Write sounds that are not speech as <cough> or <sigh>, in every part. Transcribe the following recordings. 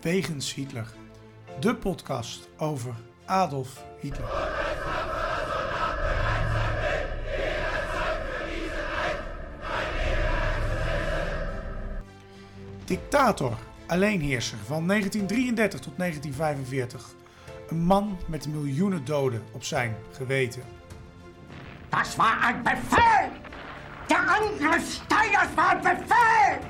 Wegens Hitler. De podcast over Adolf Hitler. Dictator, alleenheerser van 1933 tot 1945. Een man met miljoenen doden op zijn geweten. Das war ein Befehl! Der Angriff Steiners war ein Befehl!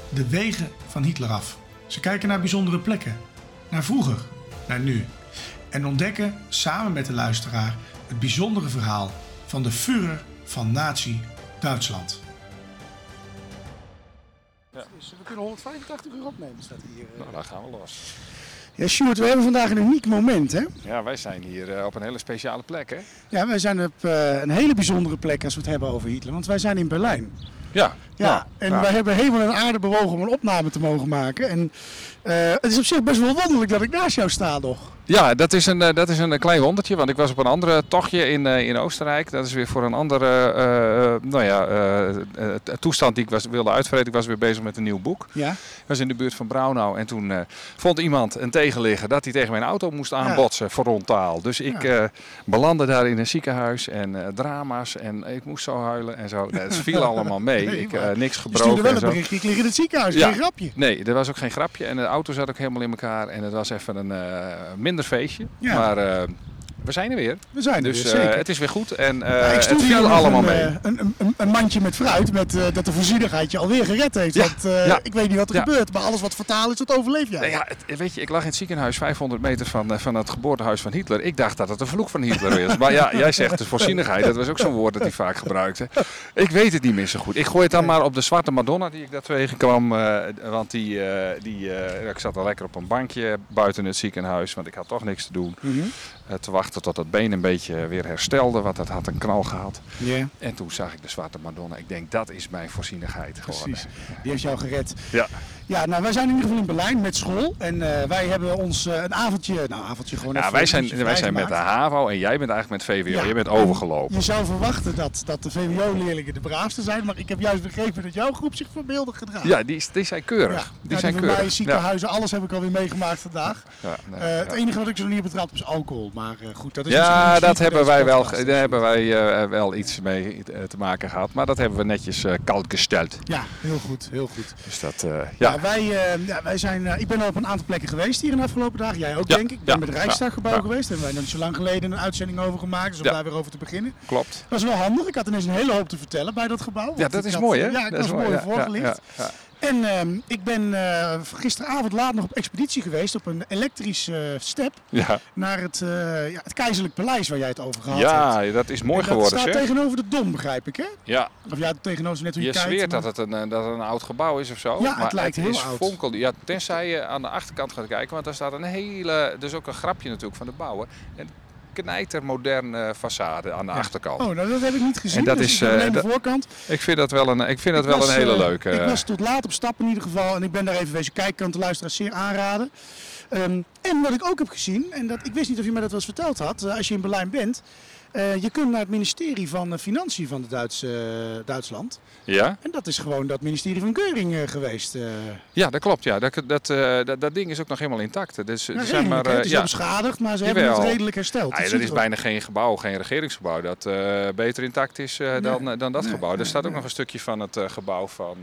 de wegen van Hitler af. Ze kijken naar bijzondere plekken, naar vroeger, naar nu. En ontdekken samen met de luisteraar het bijzondere verhaal van de Führer van Nazi-Duitsland. Dus we kunnen 185 uur opnemen, staat hier. eh. Nou, daar gaan we los. Ja, Sjoerd, we hebben vandaag een uniek moment, hè? Ja, wij zijn hier eh, op een hele speciale plek, hè? Ja, wij zijn op eh, een hele bijzondere plek als we het hebben over Hitler, want wij zijn in Berlijn. Ja. Ja, en wij hebben helemaal een aarde bewogen om een opname te mogen maken. En eh, het is op zich best wel wonderlijk dat ik naast jou sta nog. Ja, dat is, een, eh, dat is een klein wondertje, want ik was op een andere tochtje in, eh, in Oostenrijk. Dat is weer voor een andere eh, eh, nou ja, eh, eh, toestand die ik was, wilde uitvreten. Ik was weer bezig met een nieuw boek. Ja. Ik was in de buurt van Braunau en toen eh, vond iemand een tegenligger dat hij tegen mijn auto moest aanbotsen, frontaal. Dus ik Ja. eh, belandde daar in een ziekenhuis en eh, drama's en ik moest zo huilen en zo. Het viel <laughs> allemaal mee. Nee, ik, eh, niks Je gebroken stuurde wel en een berichtje, ik lig in het ziekenhuis, Ja. geen grapje. Nee, er was ook geen grapje en de auto zat ook helemaal in elkaar en het was even een eh, minder feestje. Ja. Maar eh, we zijn er weer. We zijn er Dus weer, eh, zeker. het is weer goed en eh, Ja, ik viel nog allemaal een, mee. eh, Een, een, een mandje met fruit, met, dat de voorzienigheid je alweer gered heeft. Ja, Want ik weet niet wat er gebeurt, maar alles wat fataal is, dat overleef jij. Nou ja, het- weet je, ik lag in het ziekenhuis 500 meter van, van het geboortehuis van Hitler. Ik dacht dat het een vloek van Hitler is. Maar ja, jij zegt de voorzienigheid. Dat was ook zo'n woord dat hij vaak gebruikte. Ik weet het niet meer zo goed. Ik gooi het dan maar op de zwarte Madonna die ik daar tegenkwam. want die, die, ik zat al lekker op een bankje buiten het ziekenhuis. Want ik had toch niks te doen. Mhm. Te wachten tot het been een beetje weer herstelde. Want het had een knal gehad. En toen zag ik de zwarte Madonna. Ik denk, dat is mijn voorzienigheid geworden. precies. Die heeft jou gered. Ja. Ja, nou wij zijn in ieder geval in Berlijn met school. En eh, wij hebben ons eh, een avondje, nou avondje gewoon Ja, wij zijn, wij zijn met de. HAVO en jij bent eigenlijk met VWO. Ja. Je bent overgelopen. Je zou verwachten dat, dat de VWO-leerlingen de braafste zijn, maar ik heb juist begrepen dat jouw groep zich voorbeeldig gedraagt. Ja, die, die zijn keurig. Ja, Die ja, zijn bij keurig. mij ziekenhuizen, alles heb ik alweer meegemaakt vandaag. Ja, nee, Eh. Het enige wat ik zo nog niet heb betrapt is alcohol, maar eh, goed, dat is Ja, dat hebben wij wel, daar hebben wij eh, wel iets mee eh, te maken gehad. Maar dat hebben we netjes koud gesteld. Ja, heel goed, heel goed. Dus dat, Ja, ja. wij, ja, wij zijn, ik ben al op een aantal plekken geweest hier in de afgelopen dagen. Jij ook, Ja, denk ik. Ik ben met het Rijksdaggebouw geweest. Daar hebben wij nog niet zo lang geleden een uitzending over gemaakt. Dus om daar weer over te beginnen. klopt. Dat is wel handig. Ik had ineens een hele hoop te vertellen bij dat gebouw. Ja, dat is had, mooi hè? Ja, ik dat was is mooi ja, voorgelicht. Ja, ja, ja. En ehm, ik ben eh, gisteravond laat nog op expeditie geweest op een elektrische step Ja, naar het, eh, ja, het keizerlijk paleis waar jij het over gehad hebt. ja, dat is mooi En dat geworden staat zeg. tegenover de Dom, begrijp ik hè? Ja, Of ja, tegenover is net hoe je, je kijkt. zweert maar- dat het, een, eh, dat het een oud gebouw is of zo. Ja, het maar lijkt heel is oud. Fonkel, ja, tenzij je aan de achterkant gaat kijken, want daar staat een hele, dus ook een grapje natuurlijk van de bouwen. Een knijtermoderne façade aan de achterkant. Oh, nou dat heb ik niet gezien. En dat dus is, eh, alleen de voorkant. Ik vind dat wel een, ik vind dat Ik wel was, een hele eh, leuke. Ik was tot laat op stap in ieder geval. En ik ben daar even wezen kijken. Kan de luisteraars zeer aanraden. Ehm, en wat ik ook heb gezien, en dat, ik wist niet of je mij dat wel eens verteld had. eh, als je in Berlijn bent. Eh, je kunt naar het ministerie van eh, Financiën van de Duitse, eh, Duitsland. Ja? En dat is gewoon dat ministerie van Keuring geweest. Ja, dat klopt. Ja. Dat, dat, dat, dat ding is ook nog helemaal intact. Dus, redelijk, maar, het is ja. beschadigd, maar ze hebben het redelijk hersteld. Het er is bijna geen gebouw, geen regeringsgebouw dat beter intact is dan, dan dat Nee, gebouw. Er staat ook nog een stukje van het gebouw van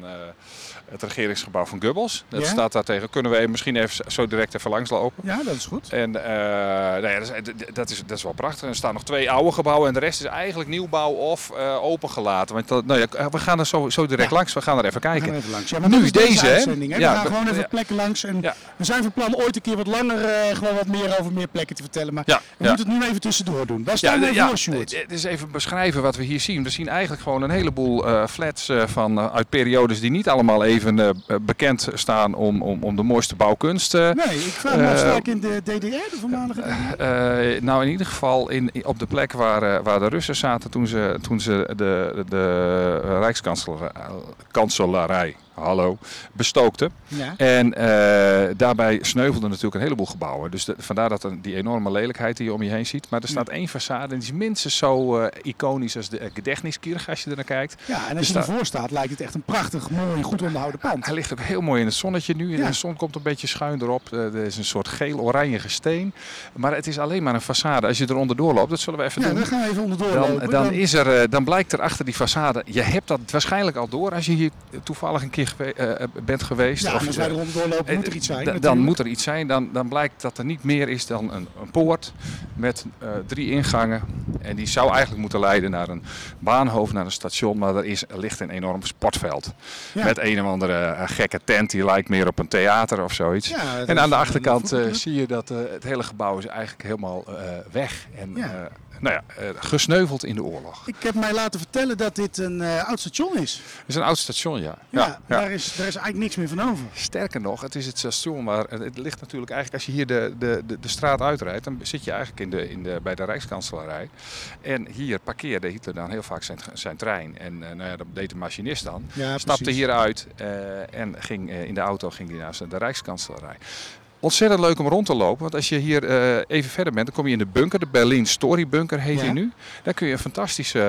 het regeringsgebouw van Goebbels. Dat Ja? staat daar tegen. Kunnen we misschien even zo direct even langs lopen? Ja, dat is goed. En nou ja, dat, is, dat, is, dat is wel prachtig. En er staan nog twee oude gebouw en de rest is eigenlijk nieuwbouw of eh, opengelaten. Want dat, nou ja, we gaan er zo, zo direct Ja. langs, we gaan er even kijken. even langs. Ja, maar Nu deze, deze, hè? we gaan gewoon even plekken langs. En we zijn van plan ooit een keer wat langer eh, gewoon wat meer over meer plekken te vertellen. Maar we moeten het nu even tussendoor doen. Waar staan we voor, Sjoerd? het is even beschrijven wat we hier zien. We zien eigenlijk gewoon een heleboel eh, flats eh, van, eh, uit periodes die niet allemaal even eh, bekend staan om, om, om de mooiste bouwkunst. eh. Nee, ik vraag me af, Eh, sta in de DDR, de voormalige DDR? Eh, nou, in ieder geval in, op de plek waar, eh, waar de Russen zaten toen ze, toen ze de, de, de Rijkskanselarij hallo, bestookten. Ja. En eh, daarbij sneuvelden natuurlijk een heleboel gebouwen. Dus de- vandaar dat die enorme lelijkheid die je om je heen ziet. Maar er staat één façade en die is minstens zo eh, iconisch als de uh, Gedächtniskirche als je er naar kijkt. ja, en als Dus je ervoor staat, lijkt het echt een prachtig, mooi, goed onderhouden pand. Hij ligt ook heel mooi in het zonnetje nu. Ja. De zon komt een beetje schuin erop. Eh, Er is een soort geel-oranje steen. Maar het is alleen maar een façade. Als je er onderdoor loopt, dat zullen we even Ja, doen. dan gaan we even onderdoor Dan, lopen. dan, is er, eh, dan blijkt er achter die façade, je hebt dat waarschijnlijk al door als je hier toevallig een keer gewe- eh, bent geweest. ja, Of, als wij er eh, moet er iets zijn. Dan moet er iets zijn. Dan, dan blijkt dat er niet meer is dan een, een poort met eh, drie ingangen. En die zou eigenlijk moeten leiden naar een baanhoofd, naar een station. Maar er, is, er ligt een enorm sportveld. Ja. Met een of andere gekke tent die lijkt meer op een theater of zoiets. Ja, en aan de achterkant zie je dat het hele gebouw is eigenlijk helemaal weg. En Ja. Nou ja, eh, gesneuveld in de oorlog. Ik heb mij laten vertellen dat dit een eh, oud station is. Het is een oud station, ja. Ja, Daar, is, daar is eigenlijk niks meer van over. Sterker nog, het is het station waar het ligt natuurlijk eigenlijk als je hier de, de, de, de straat uitrijdt, dan zit je eigenlijk in de, in de, bij de Rijkskanselarij. En hier parkeerde Hitler dan heel vaak zijn, zijn trein. En eh, nou ja, dat deed de machinist dan. Ja, Stapte precies. hier uit en ging in de auto ging hij naar de Rijkskanselarij. Ontzettend leuk om rond te lopen, want als je hier eh, even verder bent, dan kom je in de bunker, de Berlin Story Bunker heet Ja. die nu. Daar kun je een fantastische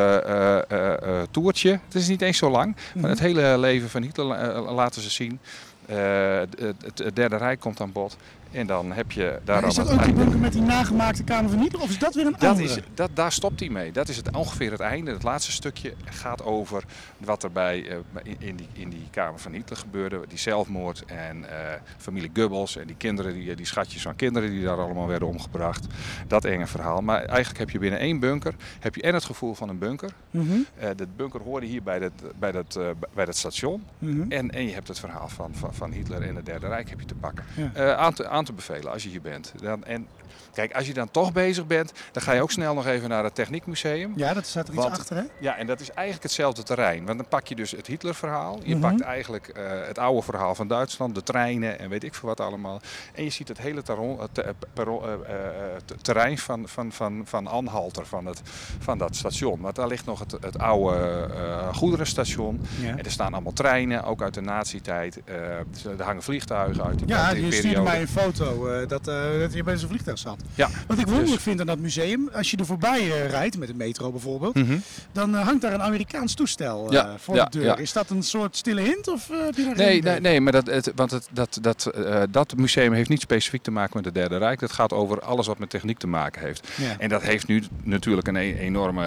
eh, eh, toertje, het is niet eens zo lang, Mhm. maar het hele leven van Hitler laten ze zien. Het Derde Rijk komt aan bod en dan heb je daar Maar is dat ook die bunker met die nagemaakte Kamer van Hitler? Of is dat weer een dat andere? is, dat, daar stopt hij mee. Dat is het, ongeveer het einde. Het laatste stukje gaat over wat er bij, eh, in, die, in die Kamer van Hitler gebeurde. Die zelfmoord en eh, familie Goebbels en die kinderen, die, die schatjes van kinderen die daar allemaal werden omgebracht. Dat enge verhaal. Maar eigenlijk heb je binnen één bunker heb je en het gevoel van een bunker. Mhm, Eh de bunker hoorde hier bij dat, bij dat, bij dat station. mhm. En, en je hebt het verhaal van, van, van Hitler en het Derde Rijk heb je te pakken. Ja. Eh, aan, te, bevelen als je hier bent. Dan, en kijk, als je dan toch bezig bent, dan ga je ook snel nog even naar het Techniekmuseum. Ja, dat staat er iets Want- achter, hè? Ja, en dat is eigenlijk hetzelfde terrein. Want dan pak je dus het Hitler-verhaal. Je Mhm. pakt eigenlijk eh, het oude verhaal van Duitsland, de treinen en weet ik veel wat allemaal. En je ziet het hele het, eh, eh, terrein van, van, van, van Anhalter, van, het, van dat station. Want daar ligt nog het, het oude goederenstation. Ja. En er staan allemaal treinen, ook uit de nazi-tijd. Er hangen vliegtuigen uit die, Ja, je stuurde mij een foto dat, dat je bij zo'n vliegtuig zat. Ja, Wat ik wonderlijk dus- vind aan dat museum, als je er voorbij eh, rijdt, met de metro bijvoorbeeld, Mhm. dan eh, hangt daar een Amerikaans toestel eh, Ja, voor ja, de deur. Is dat een soort stille hint of Nee, nee, nee, maar dat, het, want het, dat, dat, dat museum heeft niet specifiek te maken met het Derde Rijk. Dat gaat over alles wat met techniek te maken heeft. En dat heeft nu natuurlijk een e- enorme.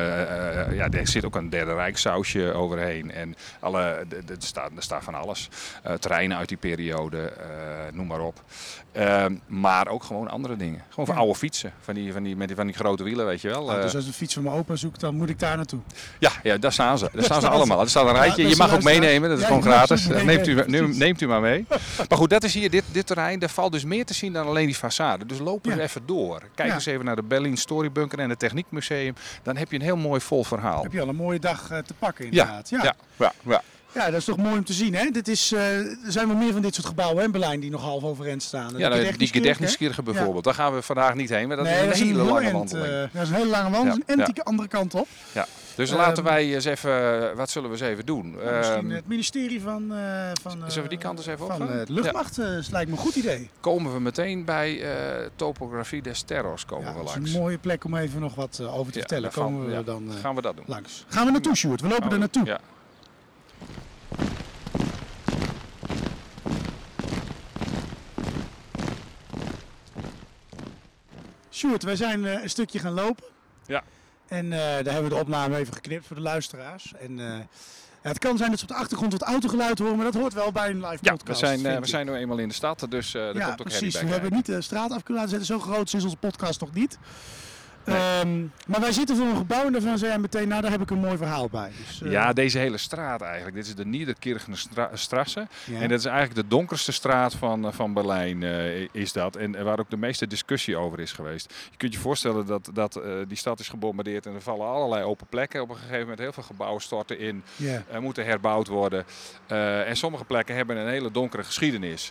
ja, er zit ook een Derde Rijk sausje overheen. En alle, er, staat, er staat van alles. Terreinen uit die periode, noem maar op. Ehm, maar ook gewoon andere dingen. Gewoon van Ja. oude fietsen. Van die, van, die, met die, van die grote wielen, weet je wel. Nou, Eh, dus als een fiets van mijn opa zoekt, dan moet ik daar naartoe. ja, ja, daar staan ze. Daar staan <laughs> ze staan ze. allemaal. Er staat een rijtje. Ja, je mag ook meenemen. Dat is Ja, gewoon gratis. neemt, u, neemt u maar mee. Maar goed, dat is hier dit, dit terrein. Daar valt dus meer te zien dan alleen die façade. Dus loop Ja. even door. Kijk eens even naar de Berlin Storybunker en het Techniekmuseum. Dan heb je een heel mooi vol verhaal. Heb je al een mooie dag eh, te pakken inderdaad. ja, ja, ja. Ja, dat is toch mooi om te zien. Hè? Dit is, eh, er zijn wel meer van dit soort gebouwen hè, in Berlijn die nog half overeind staan. Ja, De die Gedächtniskirche, bijvoorbeeld. Daar gaan we vandaag niet heen. Maar dat nee, is dat een hele lange wandeling. eh, dat is een hele lange wandeling. Ja, En ja. die andere kant op. ja. Dus ehm, laten wij eens even... Wat zullen we eens even doen? Nou, misschien Ehm, het ministerie van, eh van, zullen we die kant eens even van opgaan? eh, de luchtmacht eh, lijkt me een goed idee. komen we meteen bij eh, topografie des terrors komen Ja, we dat is langs. een mooie plek om even nog wat eh, over te Ja, vertellen. Komen we ja, dan eh, Gaan we dat doen? langs. Gaan we naartoe, Sjoerd? We lopen er naartoe. Ja. Sjoerd, wij zijn eh, een stukje gaan lopen. Ja. En eh, daar hebben we de opname even geknipt voor de luisteraars. En eh, ja, het kan zijn dat ze op de achtergrond wat autogeluid horen, maar dat hoort wel bij een live Ja, podcast. we zijn, we zijn nu eenmaal in de stad, dus ja, komt ook herrie precies. We hebben niet de straat af kunnen laten zetten. Zo groot is onze podcast nog niet. Ehm, maar wij zitten voor een gebouw en daarvan zei meteen, nou daar heb ik een mooi verhaal bij. Dus, eh, Ja, deze hele straat eigenlijk. Dit is de Niederkirchener stra Strasse. ja. En dat is eigenlijk de donkerste straat van, eh, van Berlijn, eh, is dat. En waar ook de meeste discussie over is geweest. Je kunt je voorstellen dat, dat die stad is gebombardeerd en er vallen allerlei open plekken. Op een gegeven moment heel veel gebouwen storten in, moeten herbouwd worden. En sommige plekken hebben een hele donkere geschiedenis.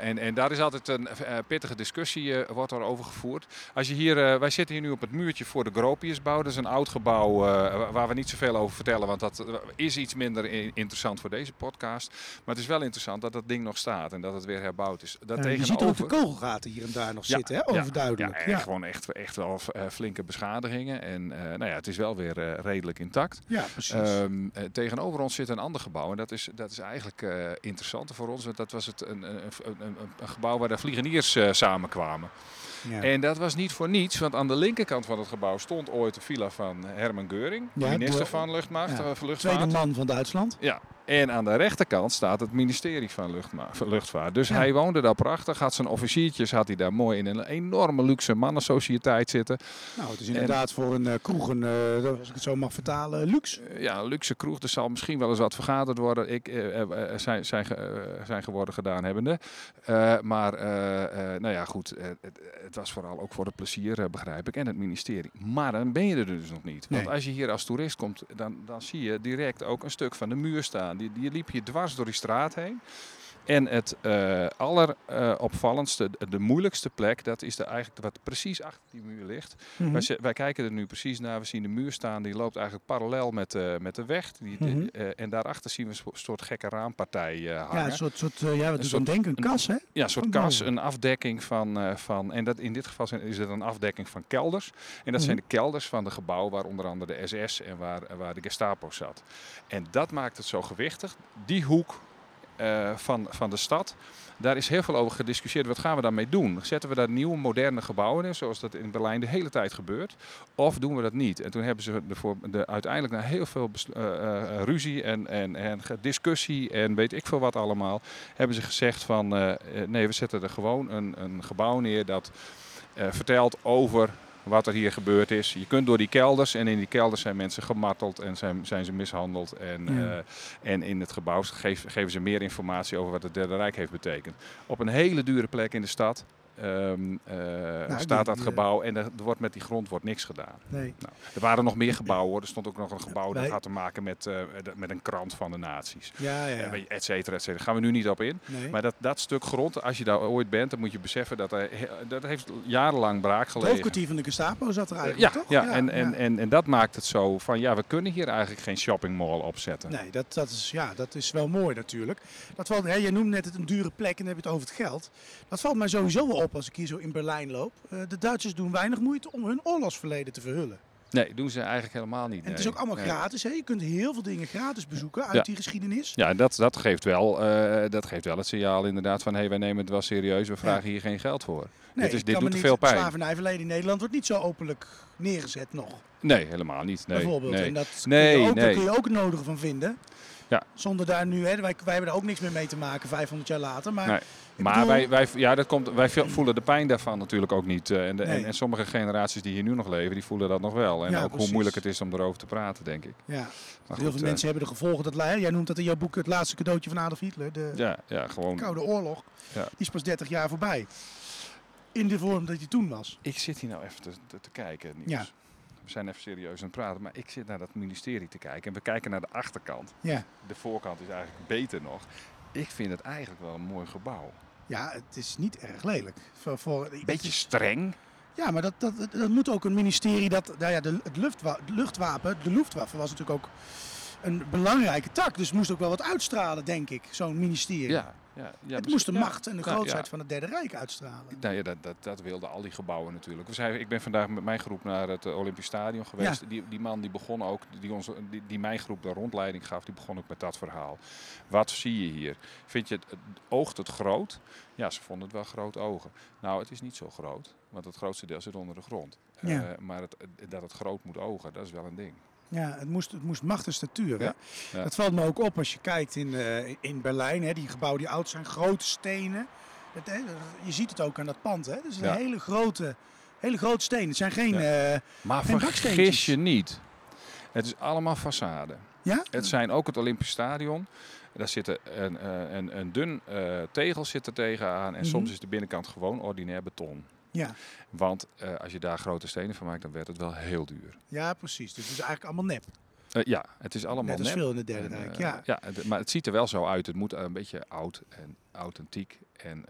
En, en daar is altijd een pittige discussie, wordt er over gevoerd. Als je hier, wij zitten hier nu op het muurtje voor de Gropiusbouw. Dat is een oud gebouw eh, wa- waar we niet zoveel over vertellen, want dat eh, is iets minder interessant voor deze podcast. Maar het is wel interessant dat dat ding nog staat en dat het weer herbouwd is. Dat Ja, je ziet ook de tegenover- kogelgaten hier en daar nog Ja, zitten, hè? overduidelijk. Ja, Ja, gewoon echt, echt wel eh, flinke beschadigingen. En eh, nou ja, het is wel weer eh, redelijk intact. Ja, precies. Ehm, eh, tegenover ons zit een ander gebouw. En dat is, dat is eigenlijk eh interessanter voor ons. Want dat was het, een, een, een, een, gebouw waar de vliegeniers eh, samenkwamen. Ja. En dat was niet voor niets. Want aan de linkerkant van het gebouw stond ooit de villa van Herman Geuring. Ja, minister van Luchtmacht, ja, eh, van Tweede Luchtvaart. man van Duitsland. Ja, en aan de rechterkant staat het ministerie van, Luchtvaart. Dus Ja. hij woonde daar prachtig, had zijn officiertjes had hij daar mooi in een enorme luxe mannensociëteit zitten. Nou, het is inderdaad voor een eh, kroeg, een, eh, als ik het zo mag vertalen, luxe. Eh, ja, een luxe kroeg. Er zal misschien wel eens wat vergaderd worden. Ik zijn, zijn, zijn geworden gedaan hebbende. Maar nou ja, goed. het, het was vooral ook voor het plezier, begrijp ik. En het ministerie. Maar dan ben je er dus nog niet. Want Nee. als je hier als toerist komt, dan, dan zie je direct ook een stuk van de muur staan. Die, die liep je dwars door die straat heen. En het eh alleropvallendste, de, de moeilijkste plek, dat is de eigenlijk wat precies achter die muur ligt. Mhm. Wij, kijken er nu precies naar. We zien de muur staan. Die loopt eigenlijk parallel met, eh, met de weg. Die, Mhm. eh, en daarachter zien we een soort- gekke raampartij hangen. Ja, een soort, soort ja, wat doet soort- denken? Een kas, hè? Ja, een soort kas, een afdekking van, van en dat, in dit geval zijn, is het een afdekking van kelders. En dat zijn Mhm. de kelders van de gebouw waar onder andere de SS en waar, waar de Gestapo zat. En dat maakt het zo gewichtig. Die hoek van, van de stad, daar is heel veel over gediscussieerd. Wat gaan we daarmee doen? Zetten we daar nieuwe moderne gebouwen in, zoals dat in Berlijn de hele tijd gebeurt? Of doen we dat niet? En toen hebben ze ervoor, de, uiteindelijk na heel veel eh, eh, ruzie en, en, en discussie en weet ik veel wat allemaal, hebben ze gezegd van eh, eh, nee, we zetten er gewoon een, een gebouw neer dat eh, vertelt over wat er hier gebeurd is. Je kunt door die kelders en in die kelders zijn mensen gemarteld en zijn, zijn ze mishandeld. En, Ja. eh, en in het gebouw geven ze meer informatie over wat het Derde Rijk heeft betekend. Op een hele dure plek in de stad die- staat dat eh, gebouw en er wordt met die grond wordt niks gedaan. Nee. Nou, er waren nog meer gebouwen hoor. Er stond ook nog een gebouw dat had te maken met, eh, met een krant van de naties. Ja, ja. Ja. ja. Et cetera, et cetera. Daar gaan we nu niet op in. Nee. Maar dat, dat stuk grond, als je daar ooit bent, dan moet je beseffen dat er, dat heeft jarenlang braak het gelegen. hoofdkwartier van de Gestapo zat er eigenlijk, ja, toch? ja, en, En, en, en dat maakt het zo van, ja, we kunnen hier eigenlijk geen shoppingmall opzetten. Nee, dat, dat, is, ja, dat is wel mooi natuurlijk. Dat valt, hè, jij noemde net het een dure plek en dan heb je het over het geld. Dat valt mij sowieso wel op als ik hier zo in Berlijn loop. Eh, de Duitsers doen weinig moeite om hun oorlogsverleden te verhullen. Nee, doen ze eigenlijk helemaal niet. En het is ook allemaal Nee. gratis. Hè? Je kunt heel veel dingen gratis bezoeken uit Ja. die geschiedenis. Ja, dat, dat, geeft wel, eh, dat geeft wel het signaal inderdaad van, hé, wij nemen het wel serieus, we vragen hier geen geld voor. Nee, dit is, dit doet niet- veel pijn. Het slavernijverleden in Nederland wordt niet zo openlijk neergezet nog. Nee, helemaal niet. Nee, bijvoorbeeld. nee. En dat Nee, kun je ook, daar kun je ook het nodige van vinden. Ja. Zonder daar nu, hè, wij, wij hebben daar ook niks meer mee te maken 500 jaar later. Maar Maar bedoel- wij, wij, ja, dat komt, wij voelen de pijn daarvan natuurlijk ook niet. eh, En, de, en, Nee. en sommige generaties die hier nu nog leven, die voelen dat nog wel. En Ja, ook precies. hoe moeilijk het is om erover te praten, denk ik. ja, heel veel eh, mensen hebben de gevolgen dat Jij noemt dat in jouw boek het laatste cadeautje van Adolf Hitler. De Ja, ja, gewoon. Koude Oorlog. Ja. Die is pas 30 jaar voorbij. In de vorm dat je toen was. Ik zit hier nou even te, te, te kijken, Niels. Ja. We zijn even serieus aan het praten, maar ik zit naar dat ministerie te kijken. En we kijken naar de achterkant. Ja. De voorkant is eigenlijk beter nog. Ik vind het eigenlijk wel een mooi gebouw. Ja, het is niet erg lelijk. Voor, voor, Beetje streng. Ja, maar dat, dat, dat moet ook een ministerie dat. Nou ja, de, het, luchtwa het luchtwapen, de Luftwaffe was natuurlijk ook een belangrijke tak. Dus moest ook wel wat uitstralen, denk ik, zo'n ministerie. Ja, ja, ja, het moest de macht en de Nou, grootsheid ja. van het Derde Rijk uitstralen. Nou ja, dat, dat, dat wilden al die gebouwen natuurlijk. We zijn, ik ben vandaag met mijn groep naar het eh, Olympisch Stadion geweest. Die, die man die begon ook, die, onze, die, die mijn groep de rondleiding gaf, die begon ook met dat verhaal. Wat zie je hier? Vind je het, het- oogt het groot? Ja, ze vonden het wel groot ogen. Nou, het is niet zo groot, want het grootste deel zit onder de grond. Ja. Eh, maar het, dat het groot moet ogen, dat is wel een ding. Ja, het moest, het moest macht en statuur. Ja, ja. Dat valt me ook op als je kijkt in, eh, in Berlijn. Hè? Die gebouwen die oud zijn, grote stenen. Hè, je ziet het ook aan dat pand. Hè? Het is een Ja. hele grote Hele grote stenen. Het zijn geen... Eh, Maar En vergis je niet. Het is allemaal façade. ja? Het zijn ook het Olympisch Stadion. Daar zit een, een, een dun eh, tegel zit er tegenaan. En Mhm. soms is de binnenkant gewoon ordinair beton. Ja. Want eh, als je daar grote stenen van maakt, dan werd het wel heel duur. ja, precies. Dus het is eigenlijk allemaal nep. Eh, ja, het is allemaal Net als nep. veel in het Derde Rijk, eh, ja. ja, maar het ziet er wel zo uit. Het moet een beetje oud en authentiek en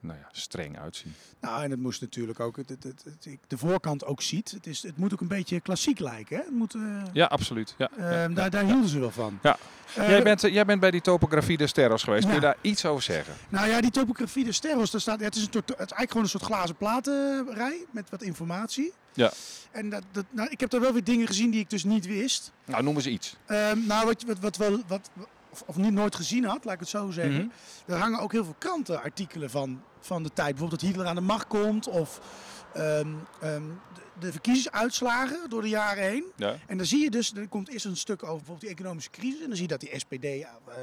nou ja, streng uitzien. Nou, en het moest natuurlijk ook, het, het, het, het- ik de voorkant ook ziet. Het, is, het moet ook een beetje klassiek lijken. Hè? Het moet, eh, Ja, absoluut. Ja, ehm, ja, daar, daar hielden ze wel van. Ja. Eh, Jij, bent, eh, jij bent bij die topografie der sterros geweest. Kun je daar iets over zeggen? Nou ja, die topografie de Sterros, daar staat, het, is een, het is eigenlijk gewoon een soort glazen platenrij met wat informatie. Ja. En dat, dat, nou, ik heb daar wel weer dingen gezien die ik dus niet wist. Nou, noem eens iets. Ehm, nou, wat, wat, wat wel, wat, of, of niet nooit gezien had, laat ik het zo zeggen. Mhm. Er hangen ook heel veel krantenartikelen van, van de tijd. Bijvoorbeeld dat Hitler aan de macht komt of ehm, ehm, de, de verkiezingsuitslagen door de jaren heen. Ja. En dan zie je dus, er komt eerst een stuk over bijvoorbeeld die economische crisis. En dan zie je dat die SPD ja, eh,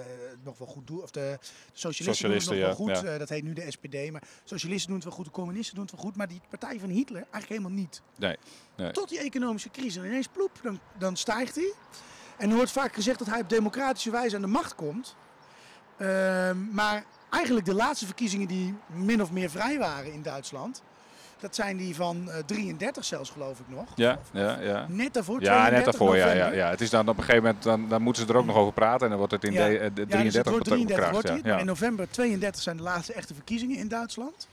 nog wel goed doet. Of de socialisten, doen het nog Socialisten, wel ja, goed. ja. Eh, dat heet nu de SPD. Maar socialisten doen het wel goed, de communisten doen het wel goed. Maar die partij van Hitler eigenlijk helemaal niet. Nee. nee. Tot die economische crisis. En ineens ploep, dan, dan stijgt hij. En er wordt vaak gezegd dat hij op democratische wijze aan de macht komt. Ehm, maar eigenlijk de laatste verkiezingen die min of meer vrij waren in Duitsland. Dat zijn die van eh 33 zelfs geloof ik nog. Ja, ja, ja. Net daarvoor, Ja, net 32 daarvoor. Ja, ja, ja. Het is dan op een gegeven moment, dan, dan moeten ze er ook nog over praten. En dan wordt het in Ja. de, eh, de Ja, dus 33 het wordt 33 wordt ja. in november 32 zijn de laatste echte verkiezingen in Duitsland.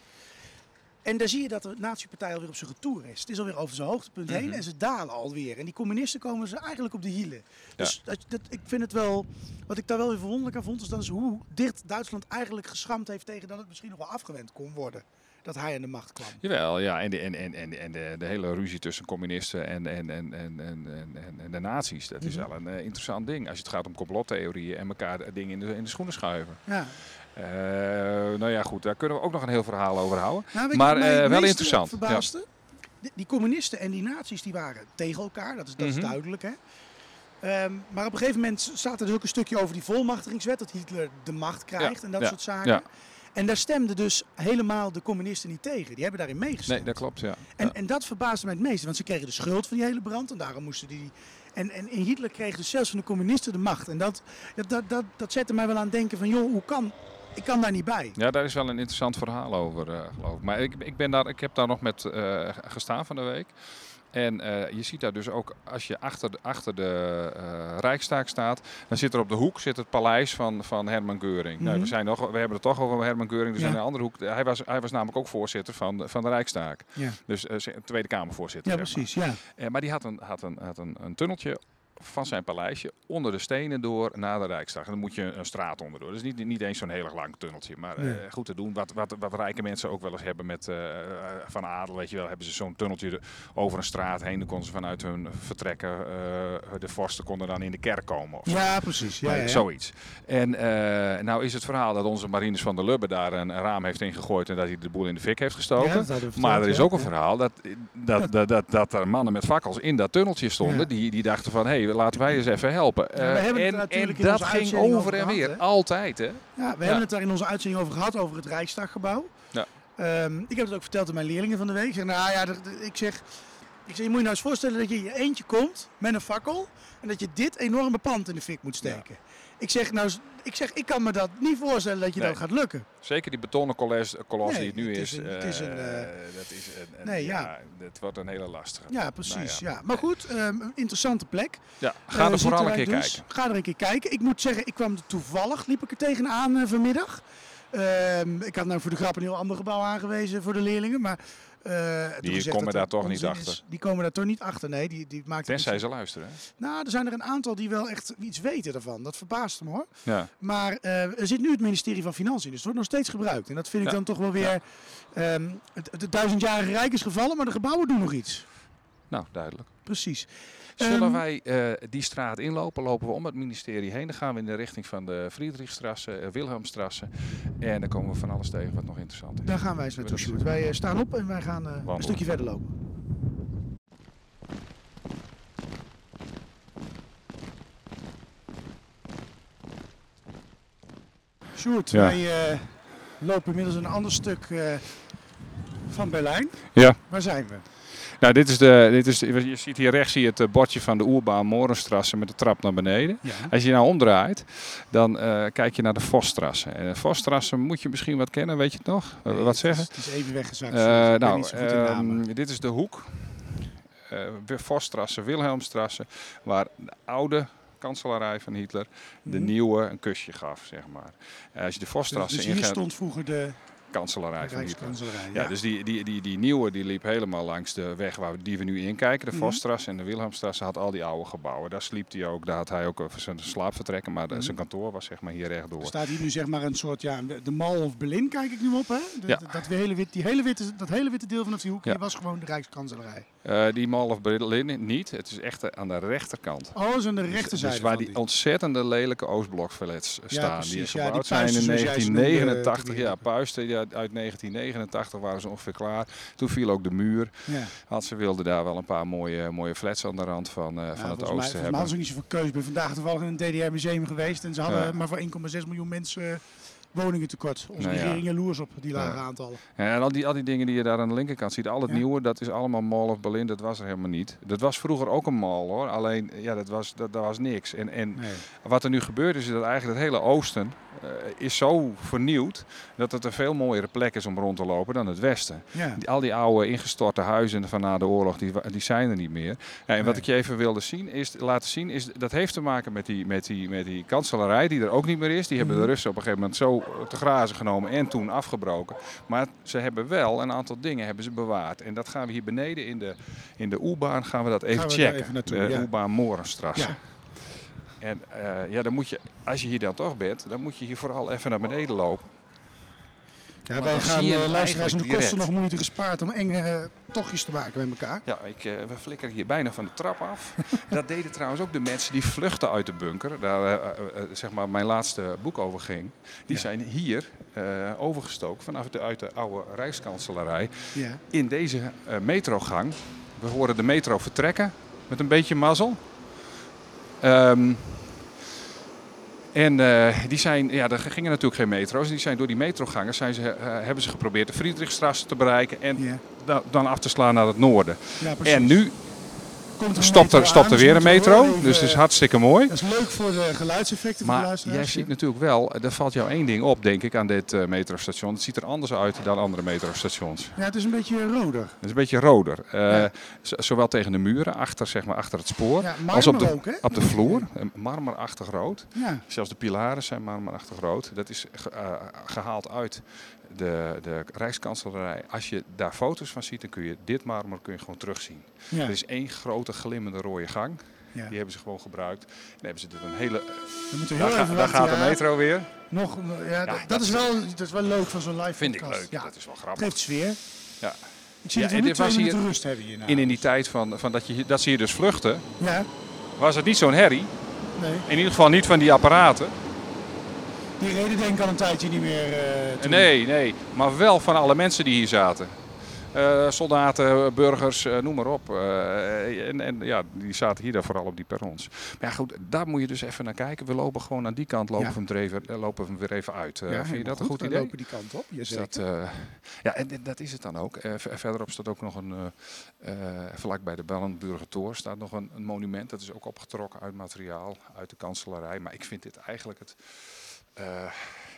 En daar zie je dat de nazi-partij alweer op zijn retour is. Het is alweer over zijn hoogtepunt heen Mhm. en ze dalen alweer. En die communisten komen ze eigenlijk op de hielen. Dus dat, dat, ik vind het wel, wat ik daar wel weer verwonderlijk aan vond, is dat is hoe dicht Duitsland eigenlijk geschramd heeft tegen dat het misschien nog wel afgewend kon worden. Dat hij aan de macht kwam. Jawel, ja. En, de, en, en, en, en de, de hele ruzie tussen communisten en, en, en, en, en, en, de nazi's. Dat is Mhm. wel een eh, interessant ding. Als het gaat om complottheorieën en elkaar dingen in de, in de schoenen schuiven. Ja. Eh, nou ja, goed. Daar kunnen we ook nog een heel verhaal over houden. Nou, Maar, eh, wel interessant, Verbaasde? Die, die communisten en die nazi's die waren tegen elkaar, dat is, dat Mhm. is duidelijk. Hè? Ehm, maar op een gegeven moment staat er dus ook een stukje over die volmachtigingswet, dat Hitler de macht krijgt Ja, en dat ja, soort zaken. ja. En daar stemden dus helemaal de communisten niet tegen. Die hebben daarin meegestemd. Nee, dat klopt, ja. En, Ja. en dat verbaasde mij het meeste, want ze kregen de schuld van die hele brand en daarom moesten die. En, en, en Hitler kreeg dus zelfs van de communisten de macht. En dat, dat, dat, dat, dat zette mij wel aan het denken van, joh, hoe kan. Ik kan daar niet bij. Ja, daar is wel een interessant verhaal over, eh, geloof ik. Maar ik, ik, ben daar, ik heb daar nog met eh, gestaan van de week. En eh, je ziet daar dus ook, als je achter de, achter de Rijkstaak staat, dan zit er op de hoek zit het paleis van, van Herman Geuring. nou, Mhm. we, zijn nog, we hebben het toch over Herman Geuring, dus Ja. in een andere hoek. Hij was, hij was namelijk ook voorzitter van, de- van de Rijkstaak. Ja, Dus eh, Tweede Kamervoorzitter. ja zeg maar. precies. Ja. Maar die had, een, had, een, had een, een tunneltje van zijn paleisje onder de stenen door naar de Rijksdag. En dan moet je een straat onderdoor. Dus niet, niet eens zo'n heel erg lang tunneltje. Maar eh, goed te doen. Wat, wat, wat rijke mensen ook wel eens hebben met eh, Van Adel. Weet je wel, hebben ze zo'n tunneltje de- over een straat heen. Dan konden ze vanuit hun vertrekken, eh, de vorsten konden dan in de kerk komen. Of zo. ja, precies. Ja, Maar ja, ja. Zoiets. En nou is het verhaal dat onze Marines van der Lubbe daar een, raam heeft ingegooid en dat hij de boel in de fik heeft gestoken. Ja, maar er is ook een verhaal dat, dat, dat, dat, dat er mannen met fakkels in dat tunneltje stonden. Die, die dachten van, hé, laten wij eens even helpen. we Eh, en natuurlijk en in dat onze ging over over en weer. Altijd, hè? Ja, we Ja. hebben het daar in onze uitzending over gehad, over het Rijksdaggebouw. Ja. Ehm, ik heb het ook verteld aan mijn leerlingen van de week. Ik zeg, nou ja, ik zeg, ik zeg, je moet je nou eens voorstellen dat je in je eentje komt met een fakkel en dat je dit enorme pand in de fik moet steken. Ik zeg, nou, ik zeg, ik kan me dat niet voorstellen dat je Nee. dat gaat lukken. Zeker die betonnen kolos, kolos Nee, die het nu het is. een- het is een, dat is een, een- nee, ja, ja. Het wordt een hele lastige. Ja, precies. Nou ja. Maar goed, ehm, een interessante plek. Ja, ga Eh, er vooral een keer dus. kijken. Ga er een keer kijken. Ik moet zeggen, ik kwam er toevallig, liep ik er tegenaan eh, vanmiddag. Ehm, ik had nou voor de grap een heel ander gebouw aangewezen voor de leerlingen. Maar, Die gezegd komen daar toch niet achter. is. Die komen daar toch niet achter, nee. Die, die maakt Tenzij ze luisteren. hè? Nou, er zijn er een aantal die wel echt iets weten ervan. Dat verbaast me hoor. Ja. Maar eh, er zit nu het ministerie van Financiën, dus het wordt nog steeds gebruikt. En dat vind ik Ja. dan toch wel weer... ehm, het, het duizendjarige rijk is gevallen, maar de gebouwen doen nog iets. Nou, duidelijk. Precies. Zullen Ehm, wij eh, die straat inlopen? Lopen we om het ministerie heen. Dan gaan we in de richting van de Friedrichstrasse, eh, Wilhelmstrasse. En dan komen we van alles tegen wat nog interessant is. Daar gaan wij eens naartoe, Sjoerd. Wij eh, staan op en wij gaan een stukje verder lopen. Sjoerd, Ja. wij lopen inmiddels een ander stuk van Berlijn. Ja. Waar zijn we? Nou, dit is de, dit is, je ziet hier rechts zie je het eh, bordje van de Oerbaan Morenstrasse met de trap naar beneden. Ja. Als je nou omdraait, dan eh, kijk je naar de Vosstrasse. En de Vosstrasse moet je misschien wat kennen, weet je het nog? Wat zeggen? Het is, het is even weggezakt. Eh, nou, ehm, dit is de hoek. Vosstrasse, Wilhelmstrasse, waar de oude kanselarij van Hitler de Mhm. nieuwe een kusje gaf, zeg maar. Als je de Dus, Vosstrasse dus hier ingaat, stond vroeger de kanselarij van. Rijkskanselarij. Ja, dus die, die, die, die nieuwe die liep helemaal langs de weg waar die we nu inkijken. De. Vosstrasse en de Wilhelmstrasse had al die oude gebouwen. Daar sliep hij ook, daar had hij ook zijn slaapvertrekken. Maar Mhm. zijn kantoor was zeg maar hier Er rechtdoor. staat hier nu zeg maar een soort, ja, de Mall of Berlin kijk ik nu op hè. De- Ja. dat, hele wit, die hele witte, dat hele witte deel vanaf die hoek, Ja. hier was gewoon de Rijkskanselarij. Eh, die Mall of Berlin niet. Het is echt eh, aan de rechterkant. Oh, is aan de Dus- rechterzijde Dus waar van die ontzettende lelijke Oostblokflats staan. precies. die Ja, die gebouwd zijn in puisten, zoals jij ze noemde, 1989. toen Ja, puisten ja, uit 1989 waren ze ongeveer klaar. Toen viel ook de muur. Ja. Want ze wilden daar wel een paar mooie, mooie flats aan de rand van, eh, Ja, van het oosten mij hebben. hadden ze niet zoveel keuze. Ik ben vandaag toevallig in een DDR-museum geweest en ze hadden Ja. maar voor 1,6 miljoen mensen eh, woningen tekort. Onze Nou ja. regering jaloers op die lage Ja. aantallen. Ja, en al die, al die dingen die je daar aan de linkerkant ziet, al het nieuwe, dat is allemaal Mall of Berlin. Dat was er helemaal niet. Dat was vroeger ook een mall hoor. Alleen, ja, dat was, dat, dat was niks. En, en Nee. wat er nu gebeurt is dat eigenlijk het hele oosten eh, is zo vernieuwd dat het een veel mooiere plek is om rond te lopen dan het westen. Ja. Die- al die oude ingestorte huizen van na de oorlog, die, die zijn er niet meer. En wat ik je even wilde zien, is, laten zien, is, dat heeft te maken met die, met, die, met die kanselarij die er ook niet meer is. Die hebben de Mhm. Russen op een gegeven moment zo te grazen genomen en toen afgebroken. Maar ze hebben wel een aantal dingen hebben ze bewaard. En dat gaan we hier beneden in de, in de U-baan gaan we dat even Gaan checken. even naartoe, de ja. U-baan Morenstrasse. Ja. En eh, ja, dan moet je, als je hier dan toch bent, dan moet je hier vooral even naar beneden lopen. Ja, wij gaan hem luisteraars de kosten nog moeite gespaard om enge eh, tochtjes te maken met elkaar. Ja, ik, we flikkeren hier bijna van de trap af. <laughs> dat deden trouwens ook de mensen die vluchten uit de bunker. Daar zeg maar mijn laatste boek over ging. Die Ja. zijn hier overgestoken vanaf de, uit de oude Rijkskanselarij. Ja. In deze metrogang. We horen de metro vertrekken met een beetje mazzel. Ehm, en eh, die zijn, ja, er gingen natuurlijk geen metro's. Die zijn door die metrogangers zijn ze, eh, hebben ze geprobeerd de Friedrichstraße te bereiken en da- dan af te slaan naar het noorden. Ja, precies. En nu stopt er, stopt er dus weer een metro. even- Dus het is hartstikke mooi. Dat is leuk voor de geluidseffecten voor de Maar jij ziet natuurlijk wel, er valt jou één ding op, denk ik, aan dit eh, metrostation. Het ziet er anders uit dan andere metrostations. Ja, het is een beetje roder. Het is een beetje roder. Eh, Ja. Zowel tegen de muren, achter, zeg maar, achter het spoor, Ja, als op de, ook, op de vloer. Eh, Marmerachtig rood. Ja. Zelfs de pilaren zijn marmerachtig rood. Dat is ge- eh, gehaald uit de, de Rijkskanselarij. Als je daar foto's van ziet, dan kun je dit marmer kun je gewoon terugzien. Ja. Er is één grote glimmende rode gang. ja. Die hebben ze gewoon gebruikt. Dan hebben ze dit een hele... Heel Daar, ga- daar gaat de metro weer. Nog, ja, dat, is wel, dat is wel leuk van zo'n live Vind ik podcast. leuk. Ja, Dat is wel het grappig. geeft sfeer. Ja. Ik zie Ja, en was hier rust hebben hierna. In, in die tijd van, van dat, je, dat ze hier dus vluchten, Ja, was het niet zo'n herrie. nee. In ieder geval niet van die apparaten. Die reden denk ik al een tijdje niet meer eh. Nee, nee. Maar wel van alle mensen die hier zaten. Eh, soldaten, burgers, eh, noem maar op. En, en ja, die zaten hier dan vooral op die perrons. Maar ja, goed, daar moet je dus even naar kijken. We lopen gewoon aan die kant, lopen, Ja. we, even, lopen we weer even uit. Ja, vind je dat een goed We idee? lopen die kant op, dat, eh, ja, en, en dat is het dan ook. Ver- verderop staat ook nog een, vlak bij de Bellenburger Tor staat nog een, een monument. Dat is ook opgetrokken uit materiaal, uit de kanselarij. Maar ik vind dit eigenlijk het, eh,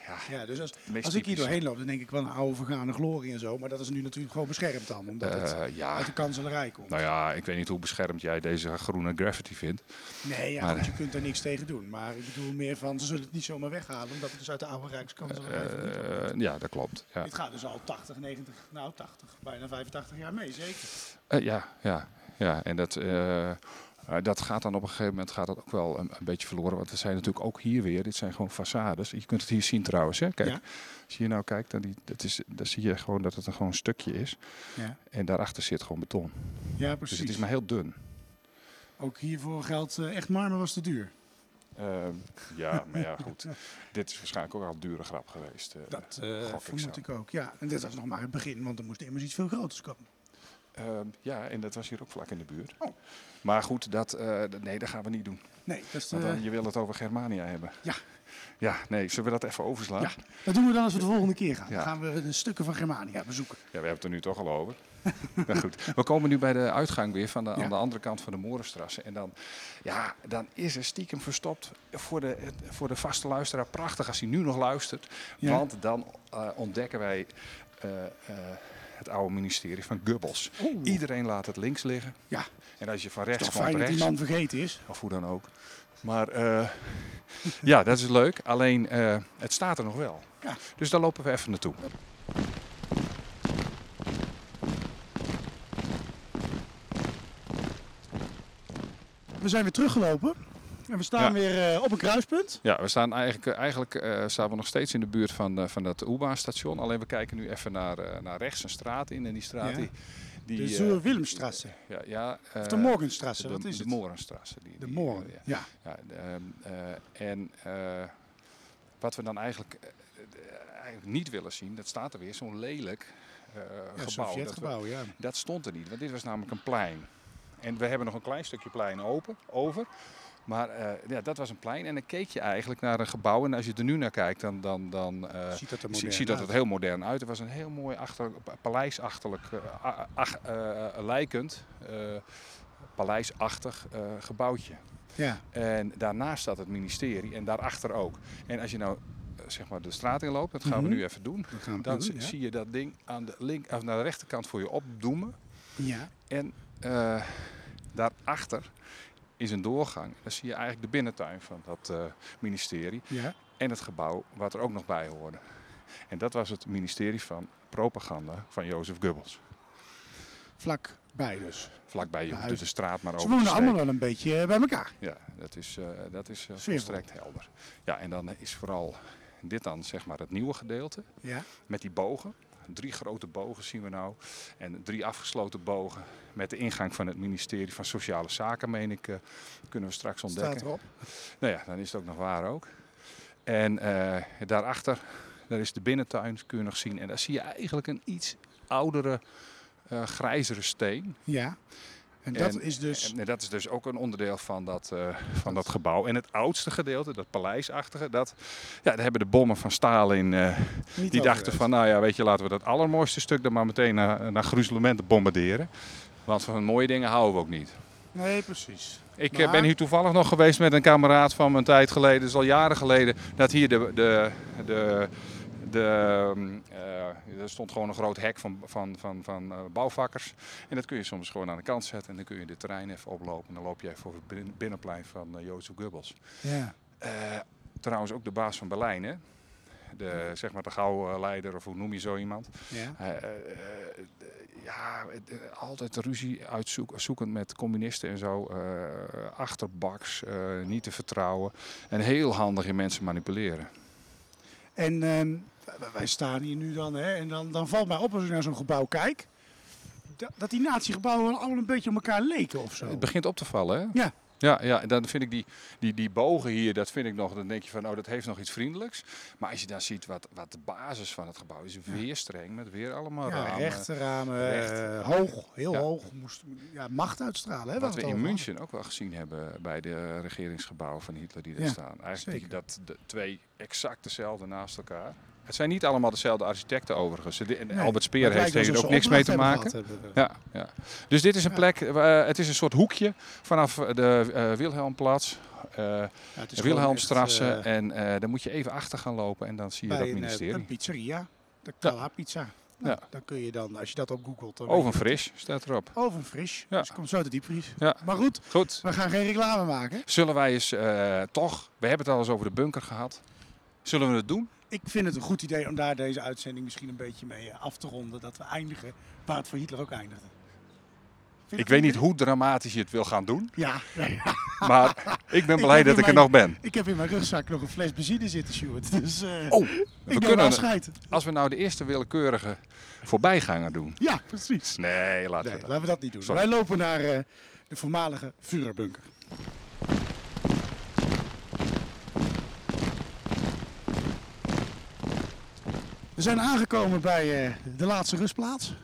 ja, Ja, dus als, als ik hier doorheen loop, dan denk ik wel een oude vergane glorie en zo. Maar dat is nu natuurlijk gewoon beschermd dan, omdat het Eh, ja, uit de kanselarij komt. nou ja, ik weet niet hoe beschermd jij deze groene graffiti vindt. nee, ja, maar- goed, je kunt daar niks tegen doen. Maar ik bedoel meer van, ze zullen het niet zomaar weghalen, omdat het dus uit de oude Rijkskanselarij komt. Eh, ja, dat klopt. Ja. Dit gaat dus al 80, 90, nou 80, bijna 85 jaar mee, zeker. Ja, ja, ja, en dat, eh, dat gaat dan op een gegeven moment gaat dat ook wel een, een beetje verloren. Want er zijn natuurlijk ook hier weer, dit zijn gewoon façades. Je kunt het hier zien trouwens. Hè? Kijk, Ja. als je hier nou kijkt, dan, die, dat is, dan zie je gewoon dat het een gewoon een stukje is. Ja, En daarachter zit gewoon beton. ja Dus precies. het is maar heel dun. Ook hiervoor geldt, eh, echt marmer was te duur. Ehm, ja, maar ja, goed. <laughs> Dit is waarschijnlijk ook al een dure grap geweest. eh. Dat ik vermoed zo. ik ook, ja. En dit was nog maar het begin, want er moest immers iets veel groters komen. Ehm, ja, en dat was hier ook vlak in de buurt. Oh. Maar goed, dat, eh, nee, dat gaan we niet doen. Nee, dat, is, eh, dan, je wil het over Germania hebben. ja. Ja, nee, zullen we dat even overslaan? ja, dat doen we dan als we de volgende keer gaan. Ja. Dan gaan we de stukken van Germania bezoeken. Ja, we hebben het er nu toch al over. <laughs> maar goed, we komen nu bij de uitgang weer van de, Ja. aan de andere kant van de Moerenstrasse. En dan, ja, dan is er stiekem verstopt voor de, voor de vaste luisteraar prachtig als hij nu nog luistert. Ja. Want dan eh, ontdekken wij het oude ministerie van Gubbels. Oeh. Iedereen laat het links liggen. Ja, En als je van rechts komt fijn dat die man vergeten is. of hoe dan ook. Maar eh, <laughs> ja, dat is leuk. Alleen eh, het staat er nog wel. Ja. Dus daar lopen we even naartoe. We zijn weer teruggelopen. En we staan Ja. weer eh, op een kruispunt. Ja, we staan eigenlijk, eh, eigenlijk eh, staan we nog steeds in de buurt van, eh, van dat U-Bahn-station. Alleen we kijken nu even naar, naar rechts een straat in. En die straat Ja. die... die De Zuur-Willemstrasse. ja, ja, Of de Morgenstrasse, de, wat is de het? Morenstrasse. Die, De die, Moren, ja. ja, de, ehm, eh, en wat we dan eigenlijk, eigenlijk niet willen zien, dat staat er weer, zo'n lelijk gebouw. Dat, we- ja. dat stond er niet, want dit was namelijk een plein. En we hebben nog een klein stukje plein open, over. Maar eh, ja, dat was een plein. En dan keek je eigenlijk naar een gebouw. En als je er nu naar kijkt, dan, dan, dan eh, Ziet dat er zie- ziet dat het heel modern uit. Het was een heel mooi achter, paleisachterlijk, eh, lijkend, paleisachtig gebouwtje. Ja, En daarnaast staat het ministerie en daarachter ook. En als je nou zeg maar de straat inloopt, dat gaan Mhm. we nu even doen. Dan doen, zi- ja. zie je dat ding aan de, link, of naar de rechterkant voor je opdoemen. Ja, En daarachter is een doorgang. Dan zie je eigenlijk de binnentuin van dat eh, ministerie. ja. En het gebouw wat er ook nog bij hoorde. En dat was het ministerie van propaganda van Jozef Goebbels. Vlakbij dus. Vlakbij, je de straat maar Ze over wonen te allemaal wel een beetje eh, bij elkaar. Ja, dat is, eh, dat is Sfeervol. volstrekt helder. Ja, en dan is vooral dit dan zeg maar het nieuwe gedeelte. Ja. Met die bogen. Drie grote bogen zien we nou. En drie afgesloten bogen met de ingang van het ministerie van Sociale Zaken, meen ik, eh, kunnen we straks ontdekken. Staat erop. Nou ja, dan is het ook nog waar ook. En eh, daarachter, daar is de binnentuin, kun je nog zien. En daar zie je eigenlijk een iets oudere, eh, grijzere steen. Ja. En dat En- is dus... En dat is dus ook een onderdeel van dat, eh, van dat gebouw. En het oudste gedeelte, dat paleisachtige, dat, ja, daar hebben de bommen van Stalin, niet die dachten van, nou ja, weet je, laten we dat allermooiste stuk dan maar meteen naar, naar gruzelementen bombarderen. Want van mooie dingen houden we ook niet. Nee, precies. Ik eh, Maar- ben hier toevallig nog geweest met een kameraad van mijn tijd geleden, dus al jaren geleden, dat hier de, de, de, de, mm, eh, er stond gewoon een groot hek van, van, van, van eh, bouwvakkers. En dat kun je soms gewoon aan de kant zetten en dan kun je de terrein even oplopen. En dan loop je even over het bin- binnenplein van uh, Jozef Goebbels. Ja. Eh, trouwens ook de baas van Berlijn, hè? De, zeg maar de gauwleider of hoe noem je zo iemand. Ja. Eh, eh, eh, ja, eh, altijd ruzie uitzoeken zoekend met communisten en zo. eh, achterbaks, eh, niet te vertrouwen. En heel handig in mensen manipuleren. En ehm, wij staan hier nu dan, hè, en dan, dan valt mij op als ik naar zo'n gebouw kijk, dat, dat die natiegebouwen allemaal een beetje op elkaar leken of zo. Het begint op te vallen, hè? Ja. Ja, ja, en dan vind ik die, die, die bogen hier, dat vind ik nog, dan denk je van, oh, dat heeft nog iets vriendelijks. Maar als je dan ziet wat, wat de basis van het gebouw is, weer streng, met weer allemaal Ja, ramen. rechte ramen, recht. eh, hoog, heel Ja. hoog. Moest ja, macht uitstralen. Hè, Wat we in over München ook wel gezien hebben bij de regeringsgebouwen van Hitler die daar Ja, staan. Eigenlijk dat de twee exact dezelfde naast elkaar. Het zijn niet allemaal dezelfde architecten overigens. De- Nee, Albert Speer heeft alsof ook niks mee te maken. Ja, ja. Dus dit is een Ja. plek, eh, het is een soort hoekje vanaf de eh, Wilhelmplatz, eh Ja, het is gewoon Wilhelmstrasse. echt, eh, en eh dan moet je even achter gaan lopen en dan zie je dat een, eh, ministerie. een pizzeria, de Kala Pizza. Nou, Ja. Dan kun je dan, als je dat op googelt, dan Oven weet je- fris staat erop. Oven fris. Ja. Dus komt zo de diepvries. Ja. Maar goed, Goed. we gaan geen reclame maken. Zullen wij eens eh, toch, we hebben het al eens over de bunker gehad. Zullen we het doen? Ik vind het een goed idee om daar deze uitzending misschien een beetje mee eh, af te ronden. Dat we eindigen waar het voor Hitler ook eindigde. Vind Ik weet niet hoe dramatisch je het wil gaan doen. Ja. <laughs> Maar ik ben blij dat ik er nog ben. Ik heb in mijn rugzak nog een fles benzine zitten, Stuart. <laughs> Dus eh Oh, ik we kunnen, afscheid. als we nou de eerste willekeurige voorbijganger doen. Ja, precies. Nee, laten Nee, we dat. laten we dat niet doen. Sorry. Wij lopen naar eh, de voormalige Führerbunker. We zijn aangekomen bij eh, de laatste rustplaats.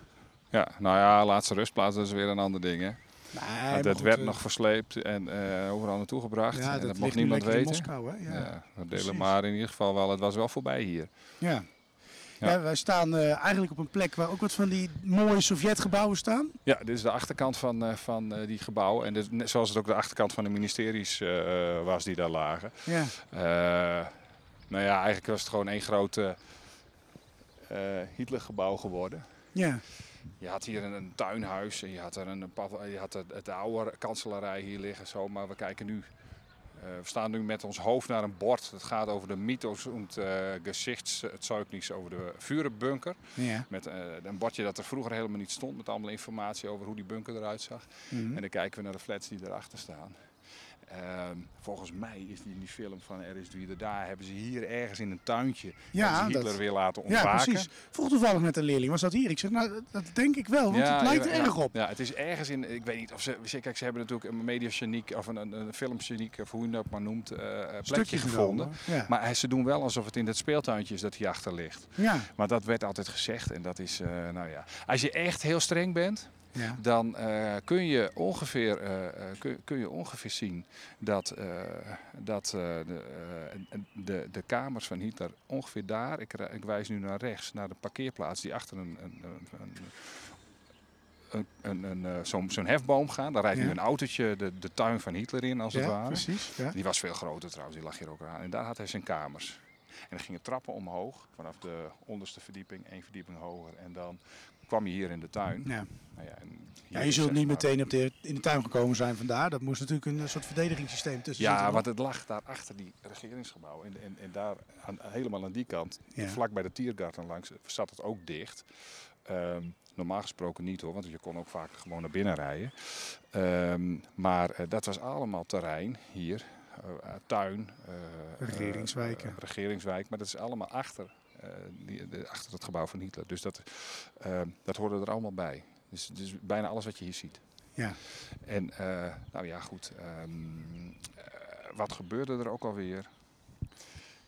Ja, nou ja, laatste rustplaats dat is weer een ander ding. Hè. Nee, Want goed, werd eh, nog versleept en eh, overal naartoe gebracht. Ja, en dat, dat mocht niemand weten. Moskou, hè? Ja, Ja. dat delen maar in ieder geval wel. Het was wel voorbij hier. Ja. Ja. Ja, wij staan eigenlijk op een plek waar ook wat van die mooie Sovjetgebouwen staan. Ja, dit is de achterkant van, van die gebouwen. En dit, net zoals het ook de achterkant van de ministeries was die daar lagen. Ja. Nou ja, eigenlijk was het gewoon één groot eh, Hitlergebouw geworden. Ja. Je had hier een, een tuinhuis en je had er een, pav- je had het, het oude kanselarij hier liggen. Zo, maar we kijken nu. eh, we staan nu met ons hoofd naar een bord. Het gaat over de mythos und uh, Gesichtszeugnis over de Vurenbunker. ja. Met eh, een bordje dat er vroeger helemaal niet stond. Met allemaal informatie over hoe die bunker eruit zag. Mhm. En dan kijken we naar de flats die erachter staan. Ehm, volgens mij is die in die film van Er is Wie er daar. Hebben ze hier ergens in een tuintje Ja, dat- Hitler weer laten ja, ontwaken. precies. Vroeg toevallig met een leerling, was dat hier? Ik zeg, nou, dat- dat denk ik wel, want het lijkt er ja, erg op. Ja, het is ergens in, ik weet niet of ze, kijk, ze hebben natuurlijk een mediageniek of een, een, een filmgeniek, of hoe je dat maar noemt, eh, plekje Stukje gevonden. Ja. Maar ze doen wel alsof het in het speeltuintje is dat hij achter ligt. ja. Maar dat werd altijd gezegd en dat is, eh, nou ja. Als je echt heel streng bent, Ja. dan eh, kun, je ongeveer, eh, eh, kun, kun je ongeveer zien dat, dat de, de, de kamers van Hitler ongeveer daar, ik, ik wijs nu naar rechts, naar de parkeerplaats die achter een, een, een, een, een, een, een, zo'n zo'n hefboom gaan. Daar rijdt nu een autootje de, de tuin van Hitler in, als het Ja, ware. precies. Ja. Die was veel groter trouwens, die lag hier ook aan. En daar had hij zijn kamers. En dan gingen trappen omhoog, vanaf de onderste verdieping, één verdieping hoger. En dan kwam je hier in de tuin. Ja. Nou ja, Ja, je zult niet maar- meteen op de, in de tuin gekomen zijn vandaar. Dat moest natuurlijk een soort verdedigingssysteem tussen Ja, zitten. want het lag daar achter die regeringsgebouw. En, en, en daar, aan, helemaal aan die kant, Ja. vlak bij de Tiergarten langs, zat het ook dicht. Ehm, normaal gesproken niet hoor, want je kon ook vaak gewoon naar binnen rijden. Ehm, maar eh, dat was allemaal terrein hier. Eh, eh, tuin. eh, Regeringswijken. regeringswijk, maar dat is allemaal achter, die, de, achter het gebouw van Hitler. Dus dat, dat hoorde er allemaal bij. Dus, dus bijna alles wat je hier ziet. Ja. En nou ja, goed. ehm, eh, wat gebeurde er ook alweer?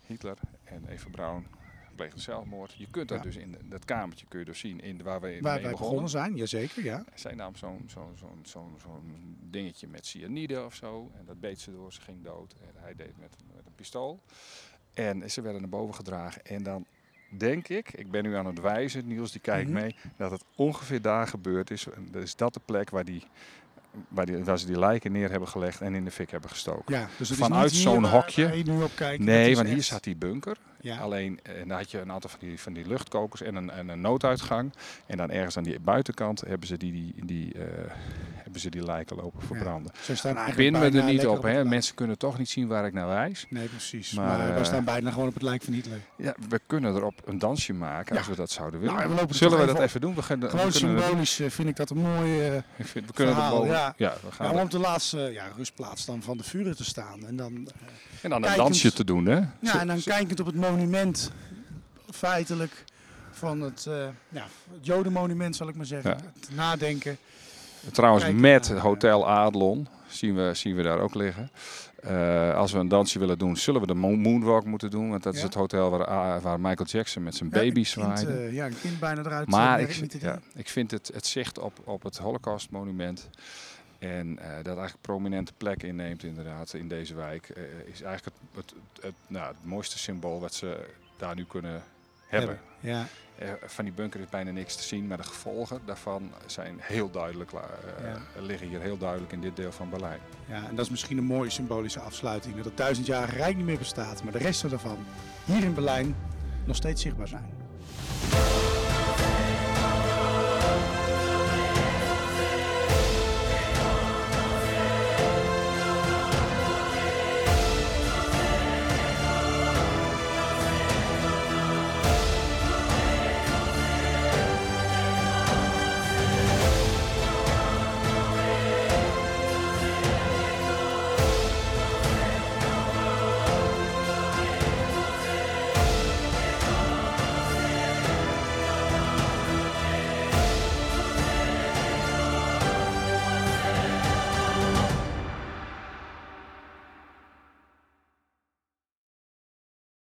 Hitler en Eva Braun zelfmoord. Je kunt dat Ja. dus in dat kamertje kun je dus zien in waar we Waar wij begonnen. zijn, jazeker. Ja. Zij nam zo'n zo'n zo'n zo'n zo'n dingetje met cyanide of zo. En dat beet ze door, ze ging dood. En hij deed met, met een pistool. En ze werden naar boven gedragen. En dan denk ik, ik ben nu aan het wijzen, Niels die kijkt Mhm. mee, dat het ongeveer daar gebeurd is. Is dat de plek waar, die, waar, die, waar ze die lijken neer hebben gelegd en in de fik hebben gestoken. Ja, dus Vanuit zo'n hokje? waar kijkt. Nee, want hier zat die bunker. Ja. Alleen, en dan had je een aantal van die, van die luchtkokers en een, en een nooduitgang. En dan ergens aan die buitenkant hebben ze die, die, die, eh, hebben ze die lijken lopen verbranden. Ze staan eigenlijk Pin me er niet op, hè? mensen kunnen toch niet zien waar ik naar wijs. Nee, precies. Maar, Maar, eh, we eh, staan bijna gewoon op het lijk van Hitler. Ja, we kunnen erop een dansje maken als Ja. we dat zouden willen. Nou, we Zullen we even dat even doen? We gaan, we Gewoon er- symbolisch eh, vind ik dat een mooi... eh, ik vind, we kunnen er verhaal, ja. Ja, we gaan ja, om op de laatste ja, rustplaats dan van de vuren te staan. En dan, eh, en dan een dansje te doen, hè? ja, en dan kijkend op het monument, feitelijk, van het, eh ja, het Jodenmonument zal ik maar zeggen. Ja. Het nadenken. Trouwens, kijken met naar, Hotel Adlon zien we, zien we daar ook liggen. Eh, als we een dansje willen doen, zullen we de mo- Moonwalk moeten doen. Want dat is het hotel waar, ah, waar Michael Jackson met zijn Ja, baby zwaaide. eh, ja, een kind bijna eruit. eh, Maar ik, ik vind het, het zicht op, op het Holocaust-monument. En eh, dat eigenlijk prominente plek inneemt inderdaad in deze wijk. eh, is eigenlijk het, het, het, nou, het mooiste symbool wat ze daar nu kunnen hebben. Ja, Eh, van die bunker is bijna niks te zien, maar de gevolgen daarvan zijn heel duidelijk, eh, liggen hier heel duidelijk in dit deel van Berlijn. ja, en dat is misschien een mooie symbolische afsluiting. Dat het duizendjarige rijk niet meer bestaat, maar de resten daarvan hier in Berlijn nog steeds zichtbaar zijn.